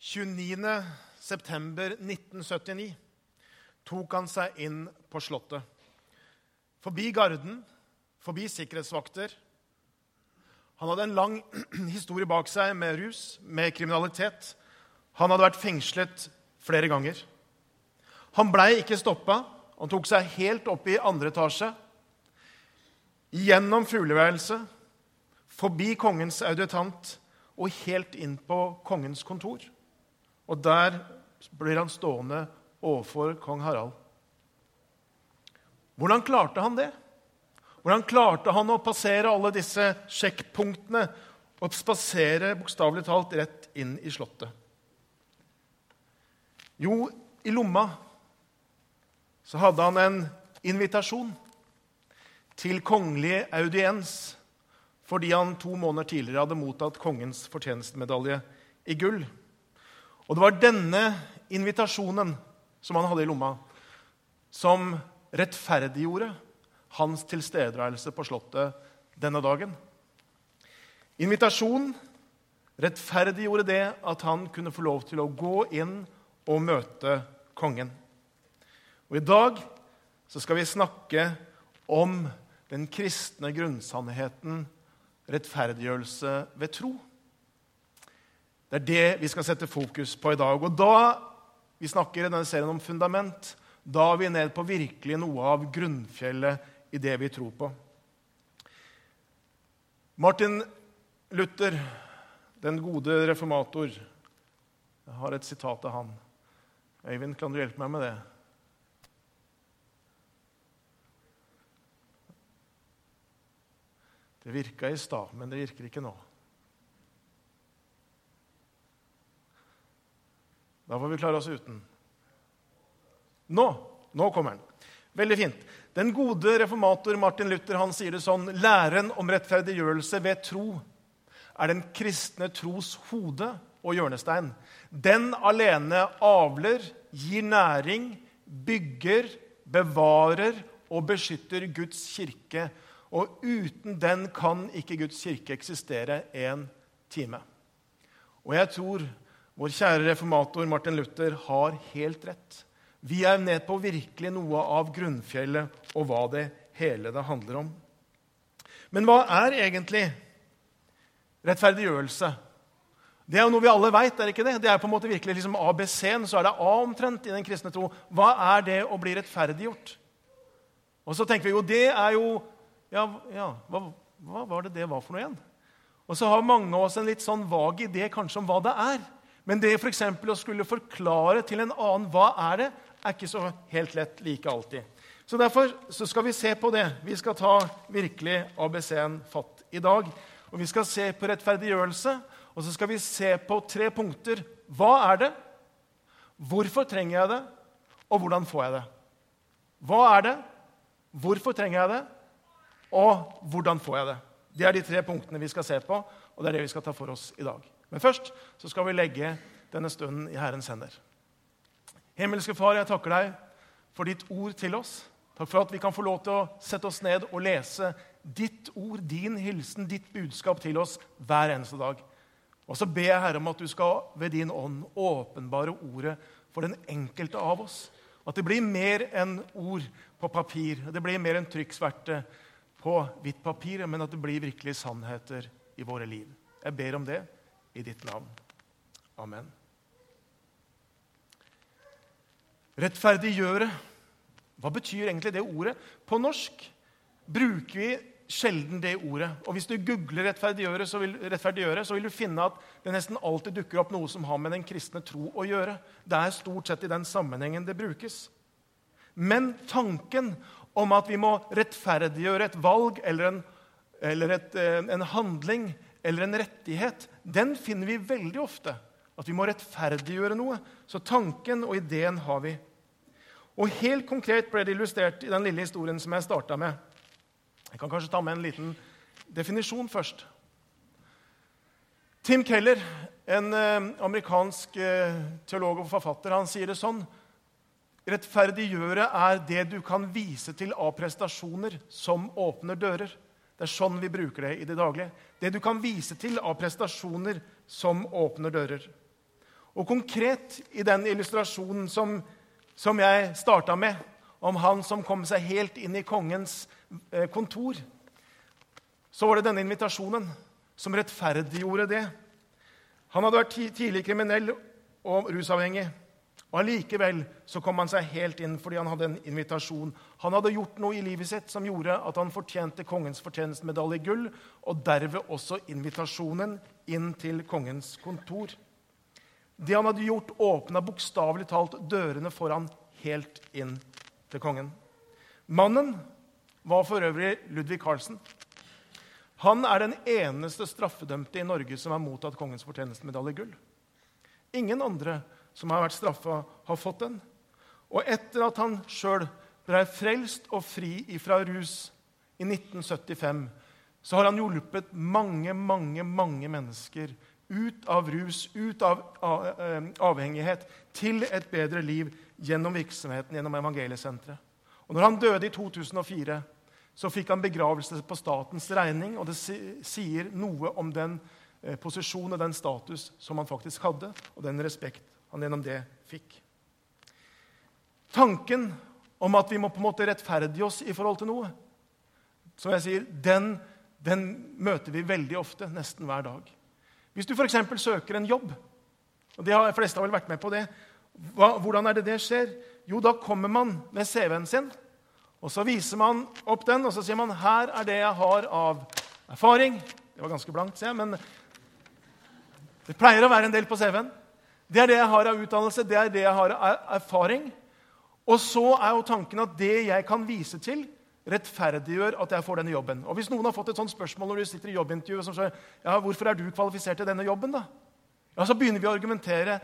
29. september 1979 tok han seg inn på Slottet. Forbi garden, forbi sikkerhetsvakter. Han hadde en lang historie bak seg med rus, med kriminalitet. Han hadde vært fengslet flere ganger. Han blei ikke stoppa. Han tok seg helt opp i andre etasje. Gjennom fugleværelset, forbi kongens auditant og helt inn på kongens kontor. Og der blir han stående overfor kong Harald. Hvordan klarte han det? Hvordan klarte han å passere alle disse sjekkpunktene og spasere bokstavelig talt rett inn i Slottet? Jo, i lomma så hadde han en invitasjon til kongelig audiens fordi han to måneder tidligere hadde mottatt kongens fortjenestemedalje i gull. Og det var denne invitasjonen som han hadde i lomma, som rettferdiggjorde hans tilstedeværelse på Slottet denne dagen. Invitasjonen rettferdiggjorde det at han kunne få lov til å gå inn og møte kongen. Og I dag så skal vi snakke om den kristne grunnsannheten rettferdiggjørelse ved tro. Det er det vi skal sette fokus på i dag. Og da vi snakker i denne serien om fundament, da er vi ned på virkelig noe av grunnfjellet i det vi tror på. Martin Luther, den gode reformator Jeg har et sitat av han. Øyvind, kan du hjelpe meg med det? Det virka i stad, men det virker ikke nå. Da får vi klare oss uten. Nå! Nå kommer den. Veldig fint. Den gode reformator Martin Luther han sier det sånn Læren om rettferdiggjørelse ved tro er den kristne tros hode og hjørnestein. Den alene avler, gir næring, bygger, bevarer og beskytter Guds kirke og uten den kan ikke Guds kirke eksistere en time. Og jeg tror vår kjære reformator Martin Luther har helt rett. Vi er ned på virkelig noe av grunnfjellet og hva det hele det handler om. Men hva er egentlig rettferdiggjørelse? Det er jo noe vi alle veit. Er det ikke det? Det er på en måte virkelig liksom ABC-en, så er det A omtrent i den kristne tro. Hva er det å bli rettferdiggjort? Og så tenker vi jo det er jo ja, ja hva, hva, var det det var for noe igjen? Og så har mange av oss en litt sånn vag idé kanskje om hva det er. Men det for å skulle forklare til en annen hva er det, er ikke så helt lett like alltid. Så Derfor så skal vi se på det. Vi skal ta virkelig ABC-en fatt i dag. Og Vi skal se på rettferdiggjørelse, og så skal vi se på tre punkter. Hva er det? Hvorfor trenger jeg det? Og hvordan får jeg det? Hva er det? Hvorfor trenger jeg det? Og hvordan får jeg det? Det er de tre punktene vi skal se på, og det er det vi skal ta for oss i dag. Men først så skal vi legge denne stunden i Herrens hender. Himmelske Far, jeg takker deg for ditt ord til oss. Takk for at vi kan få lov til å sette oss ned og lese ditt ord, din hilsen, ditt budskap til oss hver eneste dag. Og så ber jeg Herre om at du skal ved din ånd åpenbare ordet for den enkelte av oss. At det blir mer enn ord på papir. Det blir mer enn trykksverte på hvitt papir, men at det blir virkelig sannheter i våre liv. Jeg ber om det i ditt navn. Amen. Rettferdiggjøre. Hva betyr egentlig det ordet? På norsk bruker vi sjelden det ordet. Og Hvis du googler rettferdiggjøre så, vil, rettferdiggjøre, så vil du finne at det nesten alltid dukker opp noe som har med den kristne tro å gjøre. Det er stort sett i den sammenhengen det brukes. Men tanken om at vi må rettferdiggjøre et valg eller, en, eller et, en handling eller en rettighet, den finner vi veldig ofte. At vi må rettferdiggjøre noe. Så tanken og ideen har vi. Og Helt konkret ble det illustrert i den lille historien som jeg starta med. Jeg kan kanskje ta med en liten definisjon først. Tim Keller, en eh, amerikansk eh, teolog og forfatter, han sier det sånn Rettferdiggjøre er det du kan vise til av prestasjoner som åpner dører. Det er sånn vi bruker det i det daglige. Det du kan vise til av prestasjoner som åpner dører. Og konkret i den illustrasjonen som, som jeg starta med, om han som kom seg helt inn i kongens eh, kontor, så var det denne invitasjonen som rettferdiggjorde det. Han hadde vært tidlig kriminell og rusavhengig. Og Allikevel så kom han seg helt inn fordi han hadde en invitasjon. Han hadde gjort noe i livet sitt som gjorde at han fortjente kongens fortjenestmedalje i gull, og derved også invitasjonen inn til kongens kontor. Det han hadde gjort, åpna bokstavelig talt dørene for han helt inn til kongen. Mannen var for øvrig Ludvig Carlsen. Han er den eneste straffedømte i Norge som har mottatt kongens fortjenestemedalje i gull. Ingen andre som har vært straffa, har fått den. Og etter at han sjøl ble frelst og fri fra rus i 1975, så har han hjulpet mange, mange, mange mennesker ut av rus, ut av eh, avhengighet, til et bedre liv gjennom virksomheten gjennom Evangeliesenteret. Og når han døde i 2004, så fikk han begravelse på statens regning, og det sier noe om den eh, posisjon og den status som han faktisk hadde, og den respekt han gjennom det fikk. Tanken om at vi må på en måte rettferdige oss i forhold til noe, som jeg sier, den, den møter vi veldig ofte, nesten hver dag. Hvis du f.eks. søker en jobb, og de fleste har vel vært med på det, hva, hvordan er det det skjer? Jo, da kommer man med CV-en sin, og så viser man opp den, og så sier man her er det jeg har av erfaring. Det var ganske blankt, ser jeg, men det pleier å være en del på CV-en. Det er det jeg har av utdannelse, det er det jeg har av erfaring. Og så er jo tanken at det jeg kan vise til, rettferdiggjør at jeg får denne jobben. Og Hvis noen har fått et sånt spørsmål når du sitter i jobbintervjuet som sier ja, hvorfor er du kvalifisert til denne jobben, da? Ja, Så begynner vi å argumentere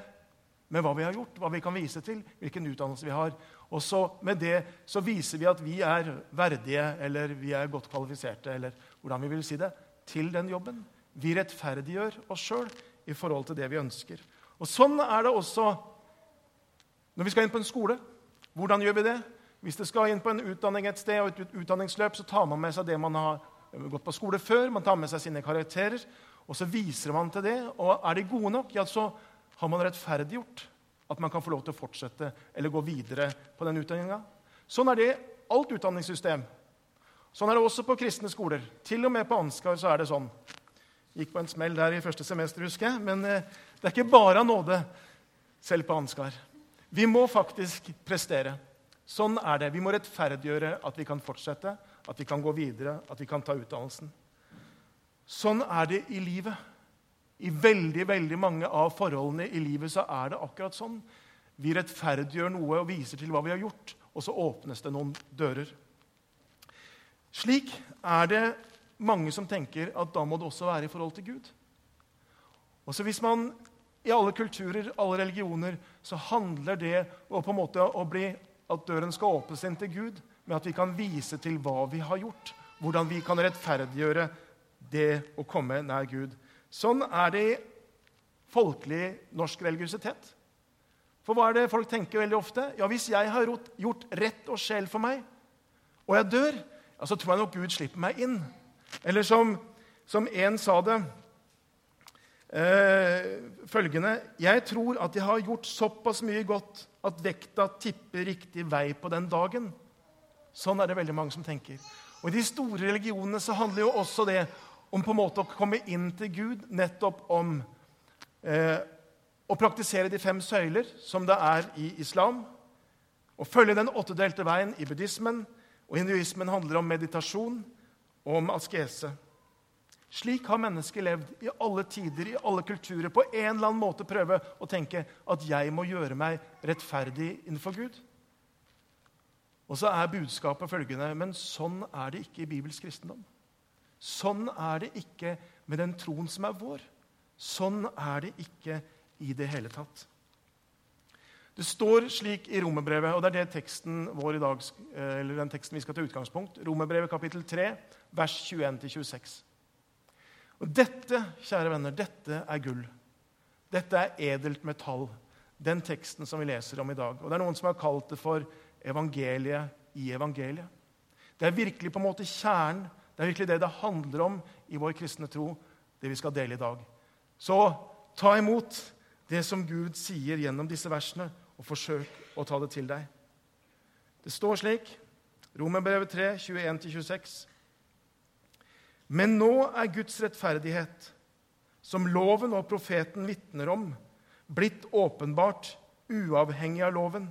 med hva vi har gjort, hva vi kan vise til, hvilken utdannelse vi har. Og så med det så viser vi at vi er verdige, eller vi er godt kvalifiserte, eller hvordan vi vil si det, til den jobben. Vi rettferdiggjør oss sjøl i forhold til det vi ønsker. Og Sånn er det også når vi skal inn på en skole. Hvordan gjør vi det? Hvis det skal inn på en utdanning et sted, og et utdanningsløp, så tar man med seg det man har gått på skole før. Man tar med seg sine karakterer, og så viser man til det. Og er de gode nok, ja, så har man rettferdiggjort at man kan få lov til å fortsette eller gå videre på den utdanninga. Sånn er det i alt utdanningssystem. Sånn er det også på kristne skoler. Til og med på Ansgar så er det sånn. Gikk på en smell der i første semester, husker jeg. Men eh, det er ikke bare av nåde, selv på Ansgar. Vi må faktisk prestere. Sånn er det. Vi må rettferdiggjøre at vi kan fortsette, at vi kan gå videre, at vi kan ta utdannelsen. Sånn er det i livet. I veldig veldig mange av forholdene i livet så er det akkurat sånn. Vi rettferdiggjør noe og viser til hva vi har gjort, og så åpnes det noen dører. Slik er det mange som tenker at da må det også være i forhold til Gud. Og så hvis man I alle kulturer, alle religioner, så handler det å på en måte å bli, at døren skal åpnes inn til Gud med at vi kan vise til hva vi har gjort. Hvordan vi kan rettferdiggjøre det å komme nær Gud. Sånn er det i folkelig norsk religiøsitet. For hva er det folk tenker veldig ofte? Ja, Hvis jeg har gjort rett og sjel for meg, og jeg dør, ja, så tror jeg nok Gud slipper meg inn. Eller som, som en sa det eh, følgende Jeg tror at jeg har gjort såpass mye godt at vekta tipper riktig vei på den dagen. Sånn er det veldig mange som tenker. Og I de store religionene så handler jo også det om på en måte å komme inn til Gud, nettopp om eh, å praktisere de fem søyler, som det er i islam. Å følge den åttedelte veien i buddhismen. Og hinduismen handler om meditasjon og om askese. Slik har mennesket levd i alle tider, i alle kulturer. På en eller annen måte prøve å tenke at jeg må gjøre meg rettferdig innenfor Gud. Og så er budskapet følgende Men sånn er det ikke i bibelsk kristendom. Sånn er det ikke med den troen som er vår. Sånn er det ikke i det hele tatt. Det står slik i Romerbrevet, og det er det teksten vår i dag, eh, eller den teksten vi skal ta utgangspunkt. Romerbrevet kapittel 3, vers 21-26. Og Dette kjære venner, dette er gull. Dette er edelt metall. Den teksten som vi leser om i dag. Og Det er noen som har kalt det for evangeliet i evangeliet. Det er virkelig på en måte kjernen. Det er virkelig det det handler om i vår kristne tro, det vi skal dele i dag. Så ta imot det som Gud sier gjennom disse versene, og forsøk å ta det til deg. Det står slik, Romerbrevet 3, 21-26. Men nå er Guds rettferdighet, som loven og profeten vitner om, blitt åpenbart uavhengig av loven.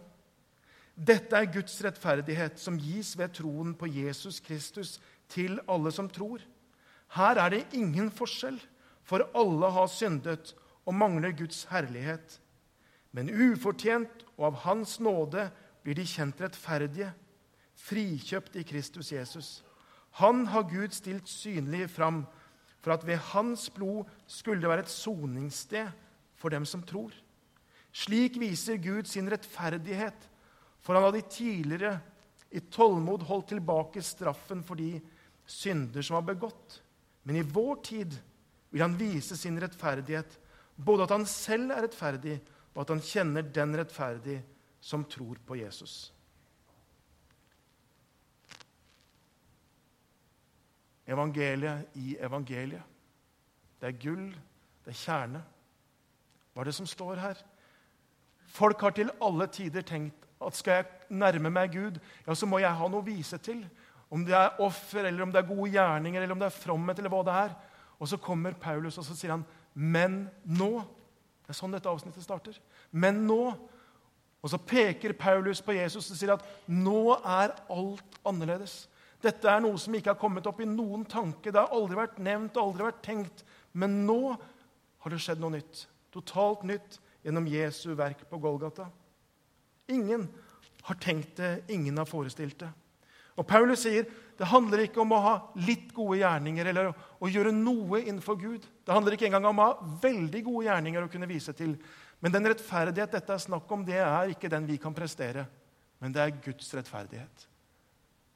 Dette er Guds rettferdighet, som gis ved troen på Jesus Kristus til alle som tror. Her er det ingen forskjell, for alle har syndet og mangler Guds herlighet. Men ufortjent og av Hans nåde blir de kjent rettferdige, frikjøpt i Kristus Jesus. Han har Gud stilt synlig fram for at ved hans blod skulle det være et soningssted for dem som tror. Slik viser Gud sin rettferdighet, for han hadde tidligere i tålmod holdt tilbake straffen for de synder som var begått. Men i vår tid vil han vise sin rettferdighet både at han selv er rettferdig, og at han kjenner den rettferdig som tror på Jesus. Evangeliet i evangeliet. Det er gull, det er kjerne. Hva er det som står her? Folk har til alle tider tenkt at skal jeg nærme meg Gud, ja, så må jeg ha noe å vise til. Om det er offer, eller om det er gode gjerninger, eller om det er fromhet, eller hva det er. Og så kommer Paulus og så sier han, 'Men nå'. Det er sånn dette avsnittet starter. Men nå. Og så peker Paulus på Jesus og sier at nå er alt annerledes. Dette er noe som ikke har kommet opp i noen tanke. Det har aldri vært nevnt, aldri vært tenkt. Men nå har det skjedd noe nytt. Totalt nytt gjennom Jesu verk på Golgata. Ingen har tenkt det, ingen har forestilt det. Og Paulus sier det handler ikke om å ha litt gode gjerninger eller å, gjøre noe innenfor Gud. Det handler ikke engang om å ha veldig gode gjerninger å kunne vise til. Men den rettferdighet dette er snakk om, det er ikke den vi kan prestere, men det er Guds rettferdighet.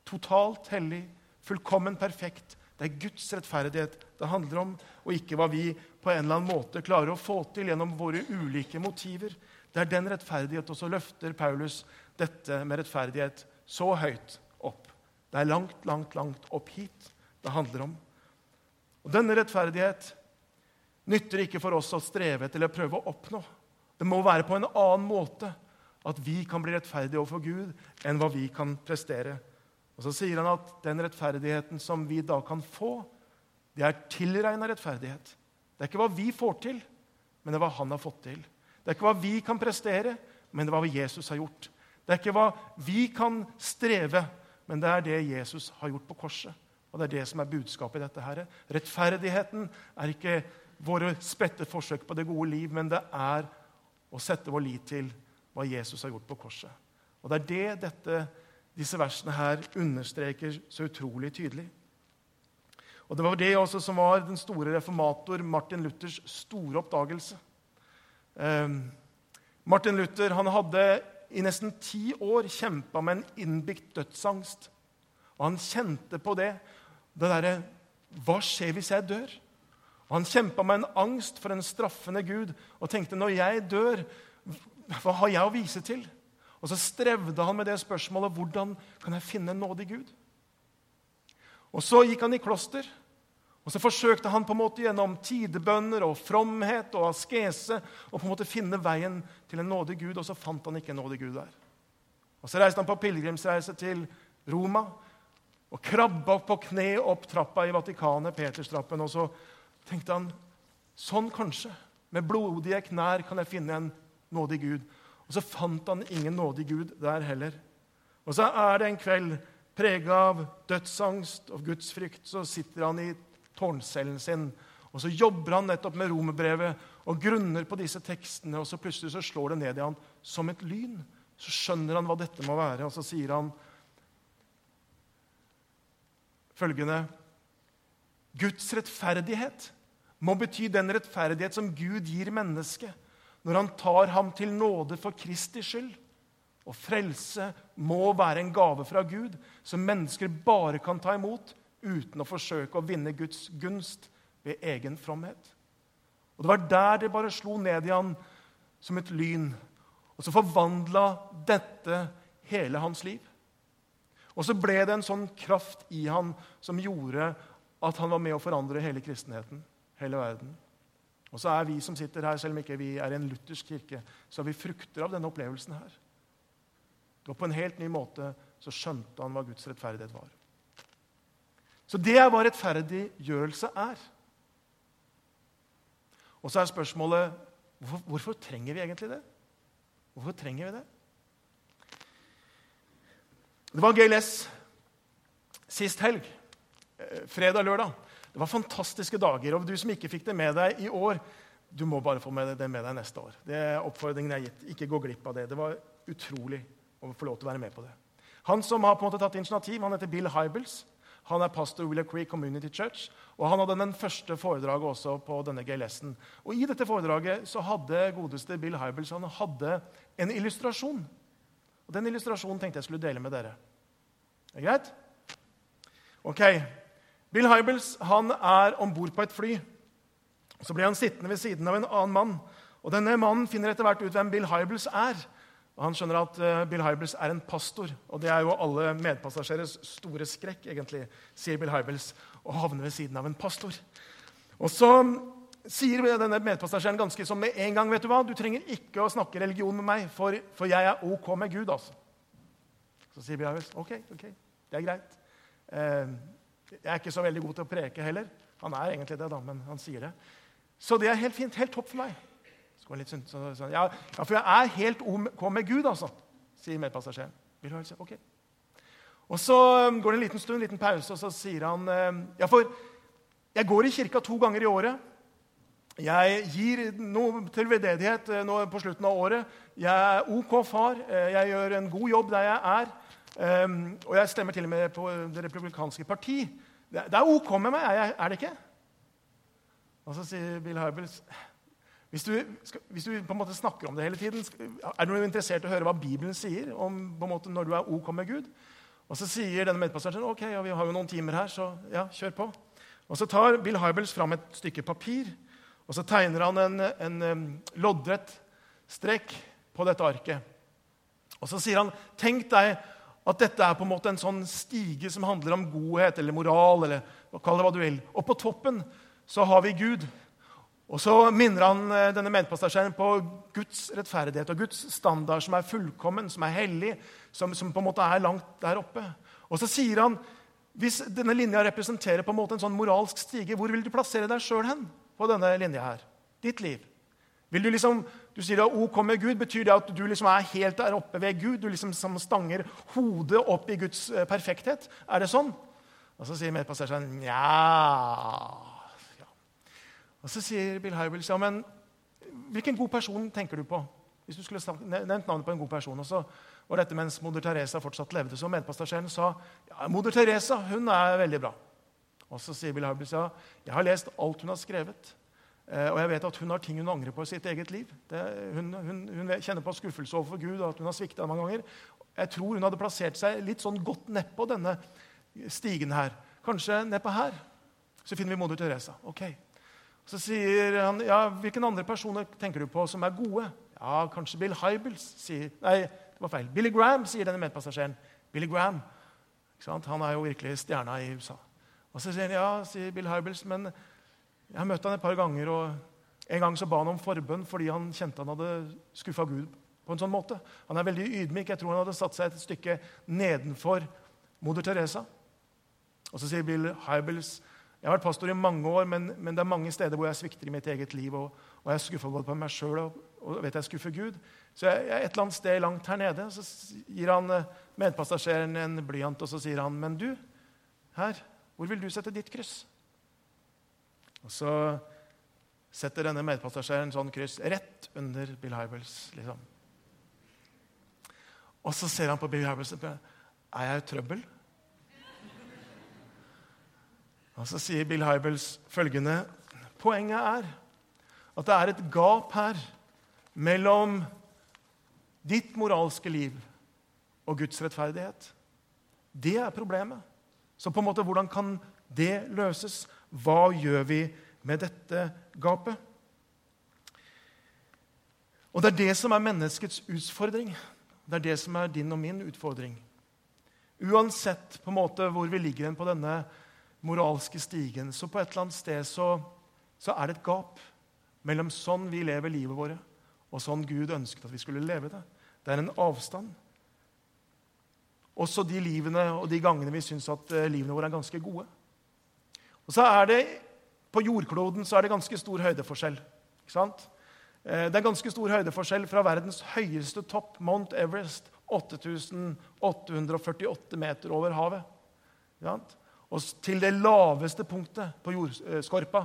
Totalt hellig, fullkommen perfekt. Det er Guds rettferdighet det handler om, og ikke hva vi på en eller annen måte klarer å få til gjennom våre ulike motiver. Det er den rettferdighet, og så løfter Paulus dette med rettferdighet så høyt opp. Det er langt, langt, langt opp hit det handler om. Og Denne rettferdighet nytter ikke for oss å streve etter eller prøve å oppnå. Det må være på en annen måte at vi kan bli rettferdige overfor Gud enn hva vi kan prestere. Og Så sier han at den rettferdigheten som vi da kan få, det er tilregna rettferdighet. Det er ikke hva vi får til, men det er hva han har fått til. Det er ikke hva vi kan prestere, men det er hva Jesus har gjort. Det er ikke hva vi kan streve, men det er det Jesus har gjort på korset. Og det er det som er budskapet i dette. her. Rettferdigheten er ikke våre spette forsøk på det gode liv, men det er å sette vår lit til hva Jesus har gjort på korset. Og det er det dette, disse versene her understreker så utrolig tydelig. Og Det var det også som var den store reformator Martin Luthers store oppdagelse. Eh, Martin Luther han hadde i nesten ti år kjempa med en innbikt dødsangst. Og han kjente på det. Det derre Hva skjer hvis jeg dør? Og Han kjempa med en angst for en straffende Gud og tenkte når jeg dør, hva har jeg å vise til? Og så strevde han med det spørsmålet hvordan kan jeg finne en nådig Gud? Og Så gikk han i kloster. Og Så forsøkte han på en måte gjennom tidebønner og fromhet og askese å på en måte finne veien til en nådig Gud, og så fant han ikke en nådig Gud der. Og Så reiste han på pilegrimsreise til Roma og krabba på kne opp trappa i Vatikanet, Peterstrappen, og så tenkte han sånn kanskje. Med blodige knær kan jeg finne en nådig Gud. Og så fant han ingen nådig Gud der heller. Og så er det en kveld prega av dødsangst og gudsfrykt, så sitter han i tårncellen sin. Og Så jobber han nettopp med romerbrevet og grunner på disse tekstene. og så Plutselig så slår det ned i han som et lyn. Så skjønner han hva dette må være, og så sier han følgende Guds rettferdighet må bety den rettferdighet som Gud gir mennesket når han tar ham til nåde for Kristi skyld. Og frelse må være en gave fra Gud som mennesker bare kan ta imot uten å forsøke å vinne Guds gunst ved egen fromhet. Og Det var der det bare slo ned i han som et lyn. Og så forvandla dette hele hans liv. Og så ble det en sånn kraft i han som gjorde at han var med å forandre hele kristenheten, hele verden. Og så er vi som sitter her, selv om ikke vi er en luthersk kirke, så er vi frukter av denne opplevelsen her. Og på en helt ny måte så skjønte han hva Guds rettferdighet var. Så det er hva rettferdiggjørelse er. Og så er spørsmålet hvorfor, hvorfor trenger vi egentlig det? Hvorfor trenger vi det? Det var GLS sist helg. Eh, fredag-lørdag. Det var fantastiske dager. Og du som ikke fikk det med deg i år, du må bare få det med deg neste år. Det er oppfordringen jeg har gitt. Ikke gå glipp av det. Det var utrolig å få lov til å være med på det. Han som har på en måte tatt initiativ, han heter Bill Hybels. Han er pastor Willow Creek Community Church. og Han hadde den første foredraget også på denne GLS-en. Og I dette foredraget så hadde godeste Bill Hybels han hadde en illustrasjon. Og Den illustrasjonen tenkte jeg skulle dele med dere. Er det greit? Ok, Bill Hybels han er om bord på et fly. Så blir han sittende ved siden av en annen mann. Og Denne mannen finner etter hvert ut hvem Bill Hybels er. Og Han skjønner at uh, Bill Hybels er en pastor. Og det er jo alle medpassasjerers store skrekk, egentlig, sier Bill Hybels, å havne ved siden av en pastor. Og så sier denne medpassasjeren ganske som med en gang vet du hva, du trenger ikke å snakke religion med meg, for, for jeg er ok med Gud. altså. Så sier Bill Hybels ok, ok, det er greit. Uh, jeg er ikke så veldig god til å preke heller. Han er egentlig det, da, men han sier det. Så det er helt fint. Helt topp for meg. Så, så, så, ja, ja, for jeg er helt OK med Gud, altså, sier medpassasjeren. Vil du høre? ok. Og Så um, går det en liten stund, en liten pause, og så sier han um, Ja, for jeg går i kirka to ganger i året. Jeg gir noe til veldedighet eh, nå på slutten av året. Jeg er OK far. Eh, jeg gjør en god jobb der jeg er. Um, og jeg stemmer til og med på Det republikanske parti. Det, det er OK med meg, er, er, det ikke? Og så sier Bill Hybels hvis du, hvis du, på en måte snakker om det hele tiden, er du interessert i å høre hva Bibelen sier om på en måte når du er OK med Gud? Og så sier denne medpassasjeren ok, ja, vi har jo noen timer her, så ja, kjør på. Og Så tar Bill Hybels fram et stykke papir og så tegner han en, en, en loddrett strekk på dette arket. Og så sier han tenk deg at dette er på en måte en sånn stige som handler om godhet eller moral. eller kall det hva du vil. Og på toppen så har vi Gud. Og så minner han eh, denne medpassasjeren på Guds rettferdighet og Guds standard, som er fullkommen, som er hellig, som, som, på en måte er langt der oppe. Og så sier han hvis denne linja representerer på en måte en sånn moralsk stige, hvor vil du plassere deg sjøl hen på denne linja her? Ditt liv. Vil Du liksom, du sier at OK med Gud. Betyr det at du liksom er helt der oppe ved Gud? Du liksom stanger hodet opp i Guds eh, perfekthet? Er det sånn? Og så sier medpassasjeren nja ja. Og så sier Bill Hybels ja, men hvilken god person tenker du på? Hvis du skulle nevnt navnet på en god person. Og så var dette mens moder Teresa fortsatt levde. Så medpassasjeren sa ja, moder Teresa hun er veldig bra. Og så sier Bill Hybels ja, jeg har lest alt hun har skrevet. Eh, og jeg vet at hun har ting hun angrer på i sitt eget liv. Det, hun, hun, hun, kjenner på skuffelse overfor Gud og at hun har svikta mange ganger. Jeg tror hun hadde plassert seg litt sånn godt nedpå denne stigen her. Kanskje nedpå her. Så finner vi moder Teresa. Ok. Så sier han ja, hvilken andre personer tenker du på som er gode. Ja, kanskje Bill Hybels sier Nei, det var feil. Billy Graham, sier denne medpassasjeren. Billy Graham. Han er jo virkelig stjerna i USA. Og så sier han ja, sier Bill Hybels, men jeg har møtt han et par ganger, og en gang så ba han om forbønn fordi han kjente han hadde skuffa Gud på en sånn måte. Han er veldig ydmyk. Jeg tror han hadde satt seg et stykke nedenfor moder Teresa. Og så sier Bill Hybels jeg har vært pastor i mange år, men, men, det er mange steder hvor jeg svikter i mitt eget liv. Og, og jeg skuffer både på meg sjøl og, og, vet jeg skuffer Gud. Så jeg, jeg er et eller annet sted langt her nede. Så gir han eh, medpassasjeren en blyant, og så sier han, 'Men du, her, hvor vil du sette ditt kryss?' Og så setter denne medpassasjeren sånn kryss rett under Bill Hybels. Liksom. Og så ser han på Bill Hybels og spør er jeg i trøbbel. Og så sier Bill Hybels følgende Poenget er at det er et gap her mellom ditt moralske liv og Guds rettferdighet. Det er problemet. Så på en måte, hvordan kan det løses? Hva gjør vi med dette gapet? Og Det er det som er menneskets utfordring. Det er det som er din og min utfordring. Uansett på en måte hvor vi ligger på denne moralske stigen, så på et eller annet sted så, så er det et gap mellom sånn vi lever livet våre, og sånn Gud ønsket at vi skulle leve det. Det er en avstand. Også de livene og de gangene vi syns at eh, livene våre er ganske gode. Og så er det, På jordkloden så er det ganske stor høydeforskjell. Ikke sant? Eh, det er ganske stor høydeforskjell fra verdens høyeste topp, Mount Everest, 8848 meter over havet, og til det laveste punktet på jordskorpa,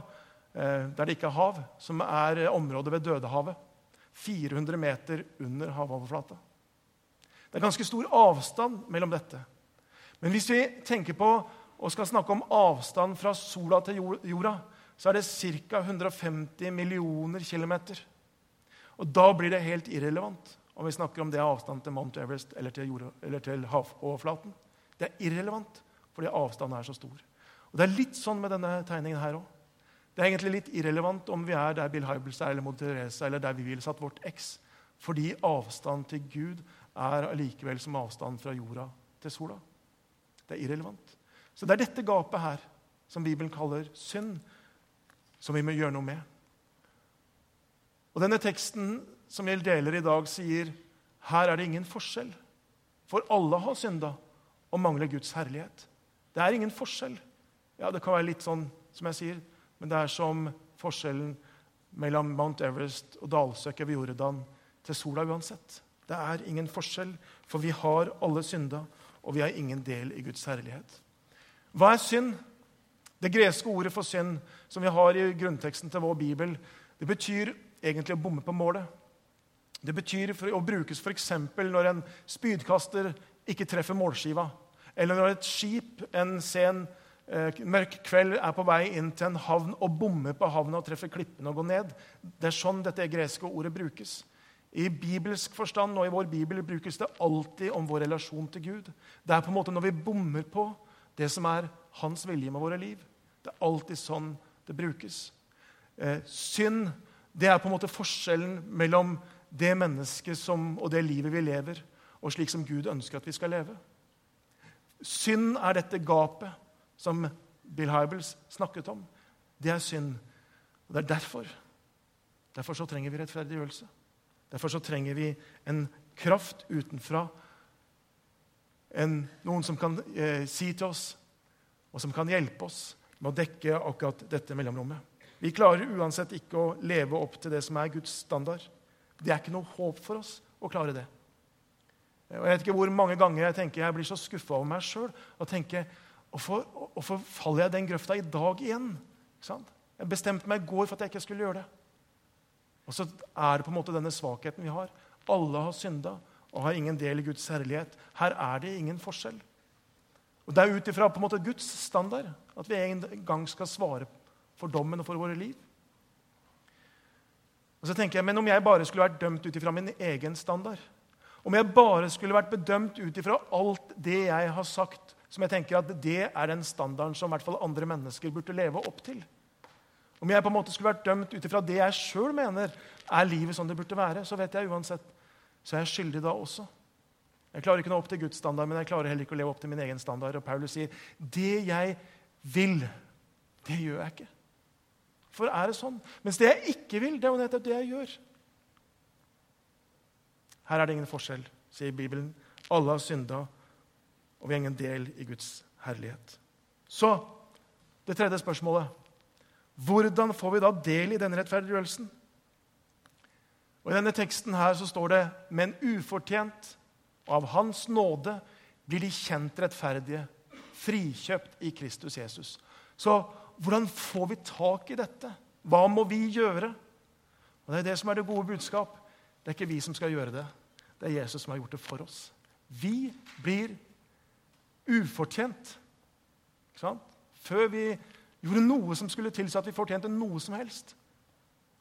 eh, der det ikke er hav, som er området ved Dødehavet. 400 meter under havoverflata. Det er ganske stor avstand mellom dette. Men hvis vi tenker på og skal snakke om avstand fra sola til jorda, så er det ca. 150 millioner kilometer. Og da blir det helt irrelevant om vi snakker om det er avstand til Mount Everest eller til, jorda, eller til havoverflaten. Det er irrelevant fordi avstanden er så stor. Og Det er litt sånn med denne tegningen her òg. Det er egentlig litt irrelevant om vi er der Bill Hybels er, eller Moder Teresa, eller der vi ville satt vårt X. Fordi avstand til Gud er allikevel som avstand fra jorda til sola. Det er irrelevant. Så det er dette gapet her som Bibelen kaller synd, som vi må gjøre noe med. Og Denne teksten som jeg deler i dag, sier her er det ingen forskjell. For alle har synda og mangler Guds herlighet. Det er ingen forskjell. Ja, Det kan være litt sånn som jeg sier, men det er som forskjellen mellom Mount Everest og dalsøkket ved Jordan til sola uansett. Det er ingen forskjell, for vi har alle synda, og vi har ingen del i Guds herlighet. Hva er synd? Det greske ordet for synd som vi har i grunnteksten til vår bibel, det betyr egentlig å bomme på målet. Det betyr å brukes f.eks. når en spydkaster ikke treffer målskiva, eller når et skip en sen, eh, mørk kveld er på vei inn til en havn og bommer på havna og treffer klippene og går ned. Det er sånn dette greske ordet brukes. I bibelsk forstand og i vår bibel brukes det alltid om vår relasjon til Gud. Det er på en måte når vi bommer på det som er hans vilje med våre liv. Det er alltid sånn det brukes. Eh, synd det er på en måte forskjellen mellom det mennesket som, og det livet vi lever, og slik som Gud ønsker at vi skal leve. Synd er dette gapet som Bill Hybels snakket om. Det er synd. Og det er derfor. Derfor så trenger vi rettferdiggjørelse. Derfor så trenger vi en kraft utenfra. En, noen som kan eh, si til oss, og som kan hjelpe oss med å dekke akkurat dette mellomrommet. Vi klarer uansett ikke å leve opp til det som er Guds standard. Det er ikke noe håp for oss å klare det. Og Jeg vet ikke hvor mange ganger jeg tenker jeg blir så skuffa over meg sjøl. Og tenker hvorfor faller jeg den grøfta i dag igjen? Jeg bestemte meg i går for at jeg ikke skulle gjøre det. Og så er det på en måte denne svakheten vi har. Alle har synda og har ingen del i Guds herlighet. Her er det ingen forskjell. Og Det er ut ifra Guds standard at vi en gang skal svare for dommen og for våre liv. Og så tenker jeg, Men om jeg bare skulle vært dømt ut ifra min egen standard, om jeg bare skulle vært bedømt ut ifra alt det jeg har sagt, som jeg tenker at det er den standarden som i hvert fall andre mennesker burde leve opp til Om jeg på en måte skulle vært dømt ut ifra det jeg sjøl mener er livet som det burde være, så vet jeg uansett, så er jeg skyldig da også. Jeg klarer ikke nå opp til Guds standard, men jeg klarer heller ikke å leve opp til min egen standard. Og Paulus sier det jeg vil, det gjør jeg ikke. For er det sånn? Mens det jeg ikke vil, det er jo nettopp det jeg gjør. Her er det ingen forskjell, sier Bibelen. Alle har synda, og vi har ingen del i Guds herlighet. Så det tredje spørsmålet. Hvordan får vi da del i denne rettferdiggjørelsen? Og I denne teksten her så står det men ufortjent, og av Hans nåde blir de kjent rettferdige, frikjøpt i Kristus Jesus. Så hvordan får vi tak i dette? Hva må vi gjøre? Og Det er det som er det gode budskap. Det er ikke vi som skal gjøre det. Det er Jesus som har gjort det for oss. Vi blir ufortjent. Før vi gjorde noe som skulle tilsi at vi fortjente noe som helst,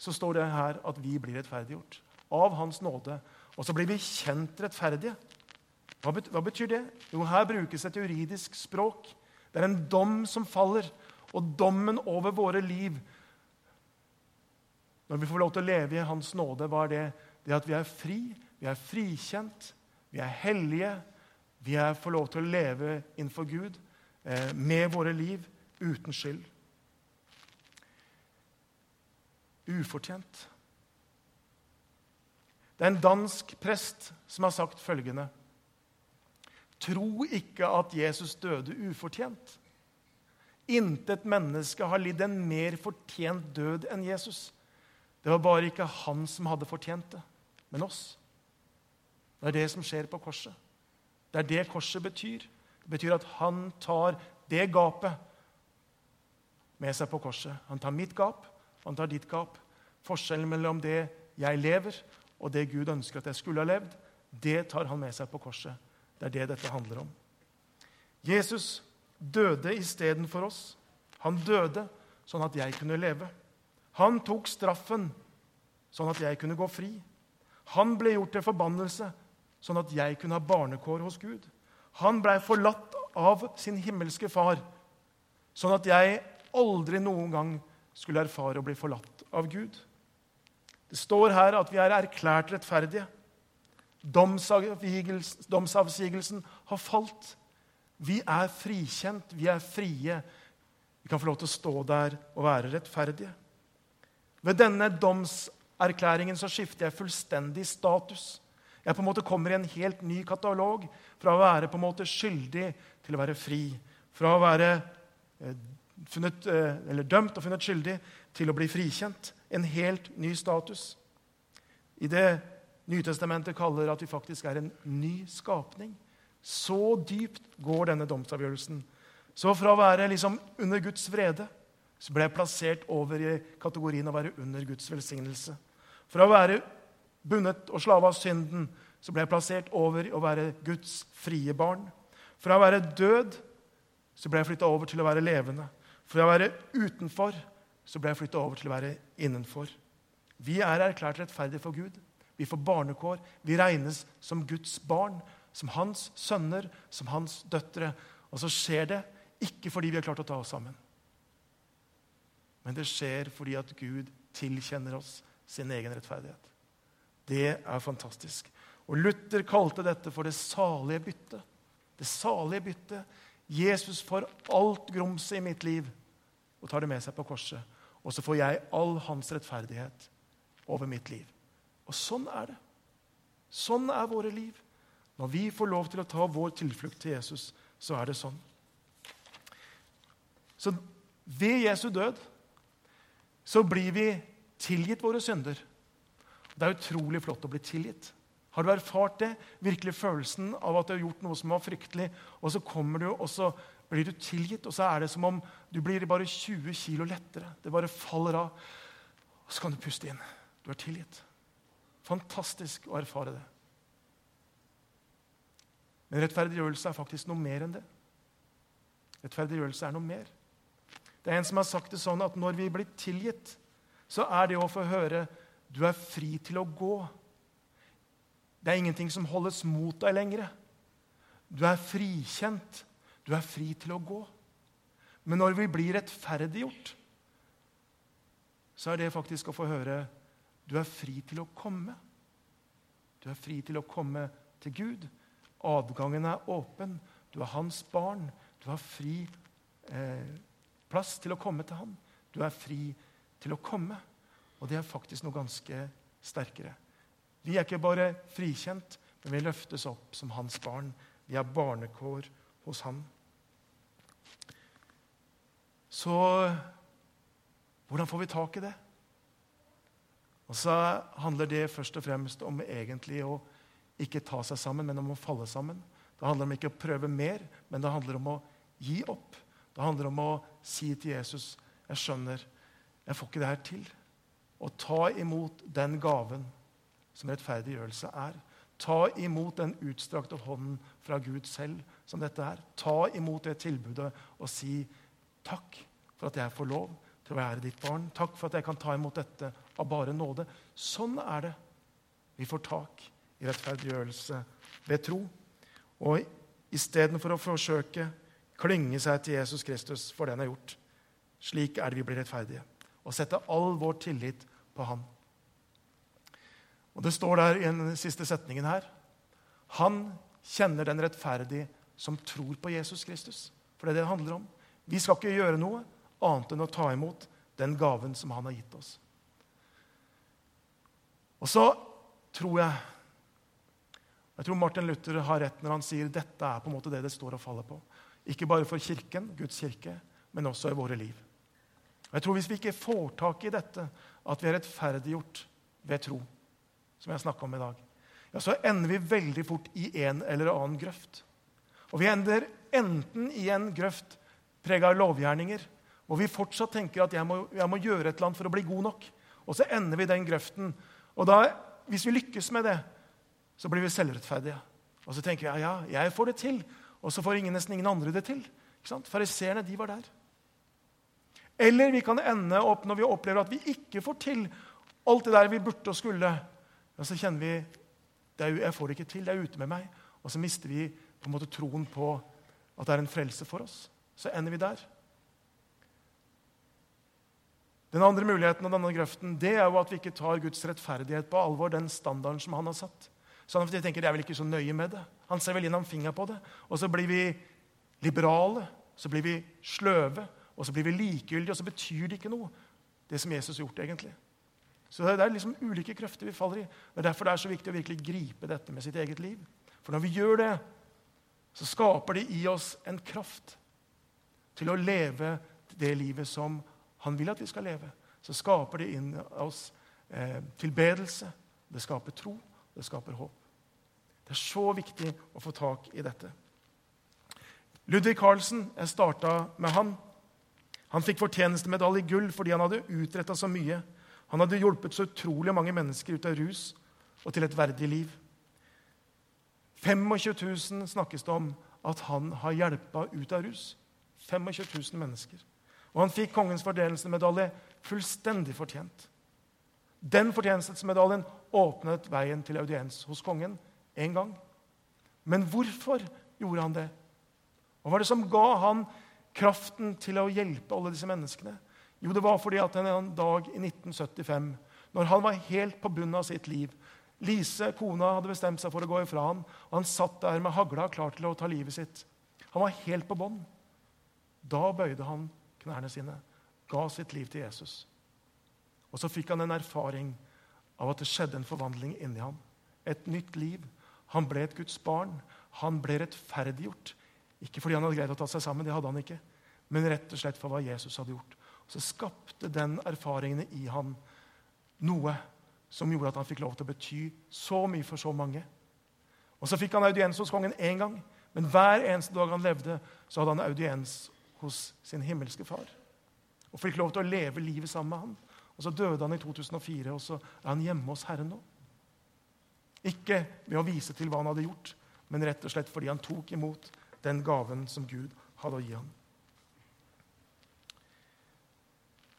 så står det her at vi blir rettferdiggjort av Hans nåde. Og så blir vi kjent rettferdige. Hva betyr det? Jo, her brukes et juridisk språk. Det er en dom som faller og dommen over våre liv. Når vi får lov til å leve i Hans nåde, hva er det? Det at vi er fri, vi er frikjent, vi er hellige. Vi får lov til å leve innenfor Gud eh, med våre liv uten skyld. Ufortjent. Det er en dansk prest som har sagt følgende Tro ikke at Jesus døde ufortjent. Intet menneske har lidd en mer fortjent død enn Jesus. Det var bare ikke han som hadde fortjent det, men oss. Det er det som skjer på korset. Det er det korset betyr. Det betyr at han tar det gapet med seg på korset. Han tar mitt gap, han tar ditt gap. Forskjellen mellom det jeg lever, og det Gud ønsker at jeg skulle ha levd, det tar han med seg på korset. Det er det dette handler om. Jesus døde istedenfor oss. Han døde sånn at jeg kunne leve. Han tok straffen sånn at jeg kunne gå fri. Han ble gjort til forbannelse sånn at jeg kunne ha barnekår hos Gud. Han blei forlatt av sin himmelske far, sånn at jeg aldri noen gang skulle erfare å bli forlatt av Gud. Det står her at vi er erklært rettferdige. Domsavsigelsen har falt. Vi er frikjent, vi er frie. Vi kan få lov til å stå der og være rettferdige. Ved denne domserklæringen så skifter jeg fullstendig status. Jeg på en måte kommer i en helt ny katalog. Fra å være på en måte skyldig til å være fri. Fra å være eh, funnet, eh, eller dømt og funnet skyldig til å bli frikjent. En helt ny status. I det Nytestamentet kaller at vi faktisk er en ny skapning. Så dypt går denne domsavgjørelsen. Så fra å være liksom under Guds vrede så ble jeg plassert over i kategorien å være under Guds velsignelse. Fra å være bundet og slave av synden så ble jeg plassert over i å være Guds frie barn. Fra å være død så ble jeg flytta over til å være levende. Fra å være utenfor så ble jeg flytta over til å være innenfor. Vi er erklært rettferdige for Gud. Vi får barnekår. Vi regnes som Guds barn, som hans sønner, som hans døtre. Og så skjer det ikke fordi vi har klart å ta oss sammen. Men det skjer fordi at Gud tilkjenner oss sin egen rettferdighet. Det er fantastisk. Og Luther kalte dette for det salige byttet. Det salige byttet. Jesus får alt grumset i mitt liv og tar det med seg på korset. Og så får jeg all hans rettferdighet over mitt liv. Og sånn er det. Sånn er våre liv. Når vi får lov til å ta vår tilflukt til Jesus, så er det sånn. Så ved Jesu død så blir vi tilgitt våre synder. Det er utrolig flott å bli tilgitt. Har du erfart det? Virkelig følelsen av at du har gjort noe som var fryktelig, og så kommer du, og så blir du tilgitt, og så er det som om du blir bare 20 kilo lettere. Det bare faller av. Og så kan du puste inn. Du er tilgitt. Fantastisk å erfare det. Men rettferdiggjørelse er faktisk noe mer enn det. Rettferdiggjørelse er noe mer. Det er en som har sagt det sånn at når vi blir tilgitt, så er det å få høre du er fri til å gå. Det er ingenting som holdes mot deg lenger. Du er frikjent. Du er fri til å gå. Men når vi blir rettferdiggjort, så er det faktisk å få høre du er fri til å komme. Du er fri til å komme til Gud. Adgangen er åpen. Du er hans barn. Du har fri eh, plass til å komme til ham. Du er fri til å komme. Og det er faktisk noe ganske sterkere. Vi er ikke bare frikjent, men vi løftes opp som hans barn. Vi har barnekår hos ham. Så hvordan får vi tak i det? Og så handler det først og fremst om egentlig å ikke ta seg sammen, men om å falle sammen. Det handler om ikke å prøve mer, men det handler om å gi opp. Det handler om å si til Jesus jeg skjønner, jeg får ikke det her til. Og ta imot den gaven som rettferdiggjørelse er. Ta imot den utstrakte hånden fra Gud selv som dette er. Ta imot det tilbudet og si Takk for at jeg får lov til å være ditt barn. Takk for at jeg kan ta imot dette av bare nåde. Sånn er det. Vi får tak i rettferdiggjørelse ved tro. Og istedenfor å forsøke klynge seg til Jesus Kristus for det han har gjort, slik er det vi blir rettferdige. Og sette all vår tillit på ham. Og Det står der i den siste setningen her. Han kjenner den rettferdige som tror på Jesus Kristus. For det er det det handler om. Vi skal ikke gjøre noe annet enn å ta imot den gaven som han har gitt oss. Og så tror jeg jeg tror Martin Luther har rett når han sier dette er på en måte det det står og faller på. Ikke bare for Kirken, Guds kirke, men også i våre liv. Og jeg tror Hvis vi ikke får tak i dette, at vi er rettferdiggjort ved tro, som jeg snakka om i dag, ja, så ender vi veldig fort i en eller annen grøft. Og vi ender enten i en grøft prega av lovgjerninger, hvor vi fortsatt tenker at jeg må, jeg må, gjøre et eller annet for å bli god nok. Og så ender vi i den grøften. Og da, hvis vi lykkes med det, så blir vi selvrettferdige. Og så tenker vi ja, ja, jeg får det til. Og så får ingen, nesten ingen andre det til. Fariseerne de var der. Eller vi kan ende opp når vi opplever at vi ikke får til alt det der vi burde og skulle. Og så kjenner vi er, jeg får det ikke til, det er ute med meg. Og så mister vi på en måte troen på at det er en frelse for oss. Så ender vi der. Den andre muligheten av denne grøften det er jo at vi ikke tar Guds rettferdighet på alvor, den standarden som han har satt. Så han tenker, Jeg er vel ikke så nøye med det. Han ser vel gjennom fingeren på det. Og så blir vi liberale, så blir vi sløve, og så blir vi likegyldige, og så betyr det ikke noe, det som Jesus har gjort, egentlig. Så Det er liksom ulike krefter vi faller i. Det er Derfor det er så viktig å virkelig gripe dette med sitt eget liv. For når vi gjør det, så skaper det i oss en kraft til å leve det livet som han vil at vi skal leve. Så skaper det inn oss eh, tilbedelse, det skaper tro, det skaper håp. Det er så viktig å få tak i dette. Ludvig Carlsen, jeg starta med han. Han fikk fortjenestemedalje i gull fordi han hadde utretta så mye. Han hadde hjulpet så utrolig mange mennesker ut av rus og til et verdig liv. 25 000 snakkes det om at han har hjelpa ut av rus. 25 000 mennesker. Og han fikk kongens fordelelsesmedalje fullstendig fortjent. Den fortjenestesmedaljen åpnet veien til audiens hos kongen en gang. Men hvorfor gjorde han det? Hva var det som ga han kraften til å hjelpe alle disse menneskene? Jo, det var fordi at en dag i 1975, når han var helt på bunnen av sitt liv Lise, kona, hadde bestemt seg for å gå ifra ham, og han satt der med hagla klar til å ta livet sitt. Han var helt på bånn. Da bøyde han knærne sine, ga sitt liv til Jesus. Og så fikk han en erfaring av at det skjedde en forvandling inni ham. Et nytt liv. Han ble et Guds barn. Han ble rettferdiggjort. Ikke fordi han hadde greid å ta seg sammen, det hadde han ikke, men rett og slett for hva Jesus hadde gjort. Så skapte den erfaringen i han noe som gjorde at han fikk lov til å bety så mye for så mange. Og Så fikk han audiens hos kongen én gang, men hver eneste dag han levde, så hadde han audiens hos sin himmelske far. Og fikk lov til å leve livet sammen med han. Og Så døde han i 2004, og så er han hjemme hos Herren nå. Ikke ved å vise til hva han hadde gjort, men rett og slett fordi han tok imot den gaven som Gud hadde å gi ham.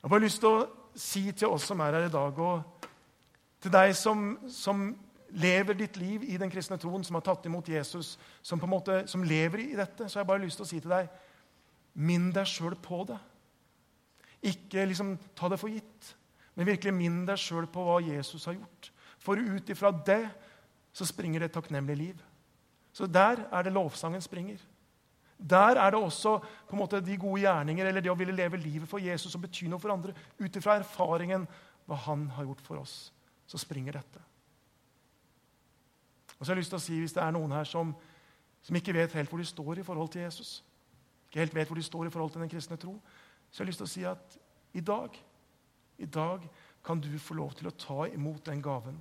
Jeg har bare lyst til å si til oss som er her i dag, og til deg som, som lever ditt liv i den kristne troen, som har tatt imot Jesus, som, på en måte, som lever i dette, så har jeg bare lyst til å si til deg Minn deg sjøl på det. Ikke liksom ta det for gitt men virkelig minn deg sjøl på hva Jesus har gjort. For ut ifra det så springer det et takknemlig liv. Så der er det lovsangen springer. Der er det også på en måte de gode gjerninger eller det å ville leve livet for Jesus som betyr noe for andre. Ut ifra erfaringen hva han har gjort for oss, så springer dette. Og så har jeg lyst til å si, Hvis det er noen her som, som ikke vet helt hvor de står i forhold til Jesus, ikke helt vet hvor de står i forhold til den kristne tro, så har jeg lyst til å si at i dag i dag kan du få lov til å ta imot den gaven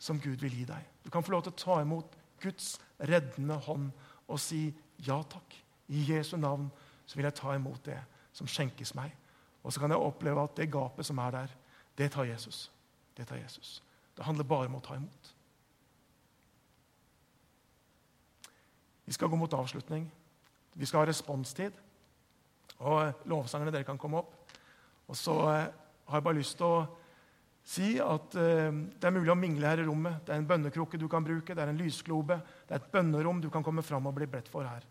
som Gud vil gi deg. Du kan få lov til å ta imot Guds reddende hånd og si ja takk. I Jesu navn så vil jeg ta imot det som skjenkes meg. Og så kan jeg oppleve at det gapet som er der, det tar Jesus. Det tar Jesus. Det handler bare om å ta imot. Vi skal gå mot avslutning. Vi skal ha responstid. Og lovsangerne, dere kan komme opp. Og så eh, har jeg bare lyst til å si at eh, det er mulig å mingle her i rommet. Det er en bønnekrukke du kan bruke, det er en lysglobe, det er et bønnerom du kan komme fram og bli bedt for her.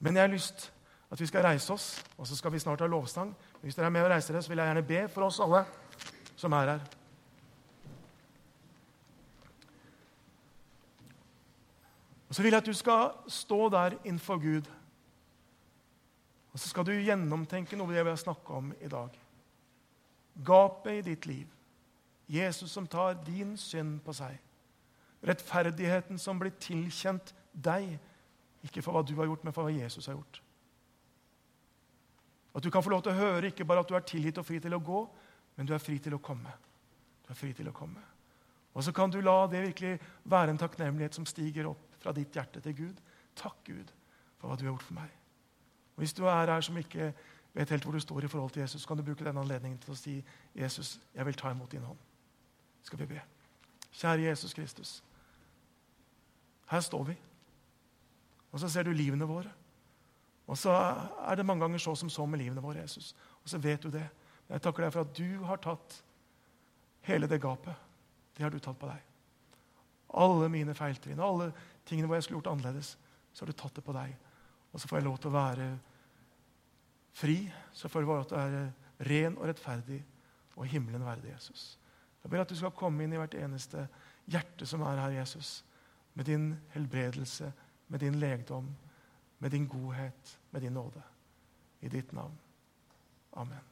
Men jeg har lyst at vi skal reise oss, og så skal vi snart ha lovstang. Hvis dere er med og reiser dere, så vil jeg gjerne be for oss alle som er her. Og Så vil jeg at du skal stå der innenfor Gud. Og så skal du gjennomtenke noe av det vi har snakka om i dag. Gapet i ditt liv, Jesus som tar din synd på seg. Rettferdigheten som blir tilkjent deg, ikke for hva du har gjort, men for hva Jesus har gjort. At du kan få lov til å høre ikke bare at du er tilgitt og fri til å gå, men du er fri til å komme. Du er fri til å komme. Og så kan du la det virkelig være en takknemlighet som stiger opp fra ditt hjerte til Gud. Takk, Gud, for hva du har gjort for meg. Og Hvis du er her som ikke vet helt hvor du står i forhold til Jesus, så kan du bruke denne anledningen til å si, 'Jesus, jeg vil ta imot din hånd.' Skal vi be. Kjære Jesus Kristus. Her står vi. Og så ser du livene våre. Og så er det mange ganger så som så med livene våre, Jesus. Og så vet du det. Men jeg takker deg for at du har tatt hele det gapet. Det har du tatt på deg. Alle mine feiltrinn, alle tingene hvor jeg skulle gjort annerledes, så har du tatt det på deg. Og så får jeg lov til å være fri. Så får jeg lov til å være ren og rettferdig og himmelen verdig, Jesus. Jeg ber at du skal komme inn i hvert eneste hjerte som er her, Jesus. Med din helbredelse, med din legdom, med din godhet, med din nåde. I ditt navn. Amen.